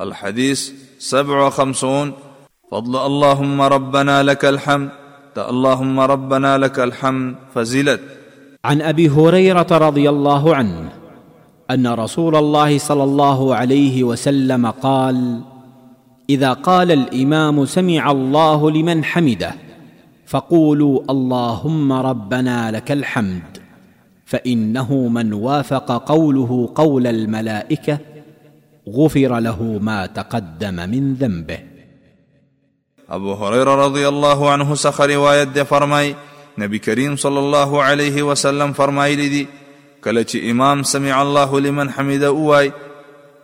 الحديث سبع وخمسون. فضل اللهم ربنا لك الحمد اللهم ربنا لك الحمد فزلت. عن أبي هريرة رضي الله عنه أن رسول الله صلى الله عليه وسلم قال إذا قال الإمام سمع الله لمن حمده فقولوا اللهم ربنا لك الحمد فإنه من وافق قوله قول الملائكة غفر له ما تقدم من ذنبه. أبو هريرة رضی الله عنه څخه روایت ده فرمای نبی کریم صلی الله علیه وسلم فرمایلی دي کله چې إمام سمع الله لمن حمده وای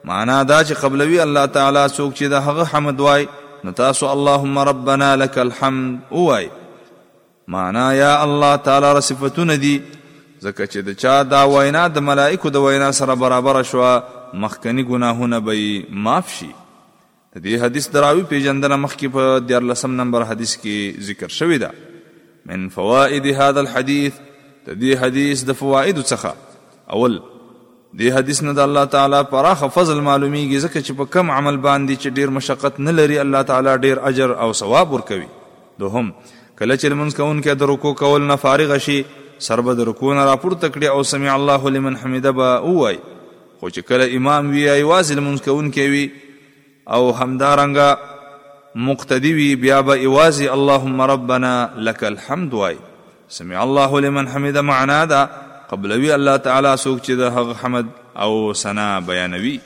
معنا دا چې قبلوي الله چې د هغه حمد وای نو تاسو اللهم ربنا لك الحمد وای معنا یا الله تعالی صفاتونه دي ځکه چې د چا دا وینا د ملائکو د وینا سره برابر شو مخکنی ګناهونه به معاف شي. د دې حدیث د راوي پیژندنه مخکې په 14 نمبر حدیث کې ذکر شوی ده. من فوائد هذا الحديث د دې حدیث د فواید څخه. اول دې حدیث نه د الله تعالی پراخه فضل معلومیږي ځکه چې په کم عمل باندې چې ډیر مشقت نه لري الله تعالی ډیر اجر او ثواب ورکوي. دوهم کله چې لمونځ کوونکی د رکوع کول نه فارغ شي سر به د رکوع نه راپورته کړي او سمع الله لمن حمده به ووایي خو چې کله امام وی ایوازې لمونځ کوونکی وي او همدارنګه مقتدی وي بیا به ایوازې اللهم ربنا لك الحمد وايي. سمع الله لمن حمده معنا دا قبلوي الله تعالی څوک چې د حمد او ثنا بیانوي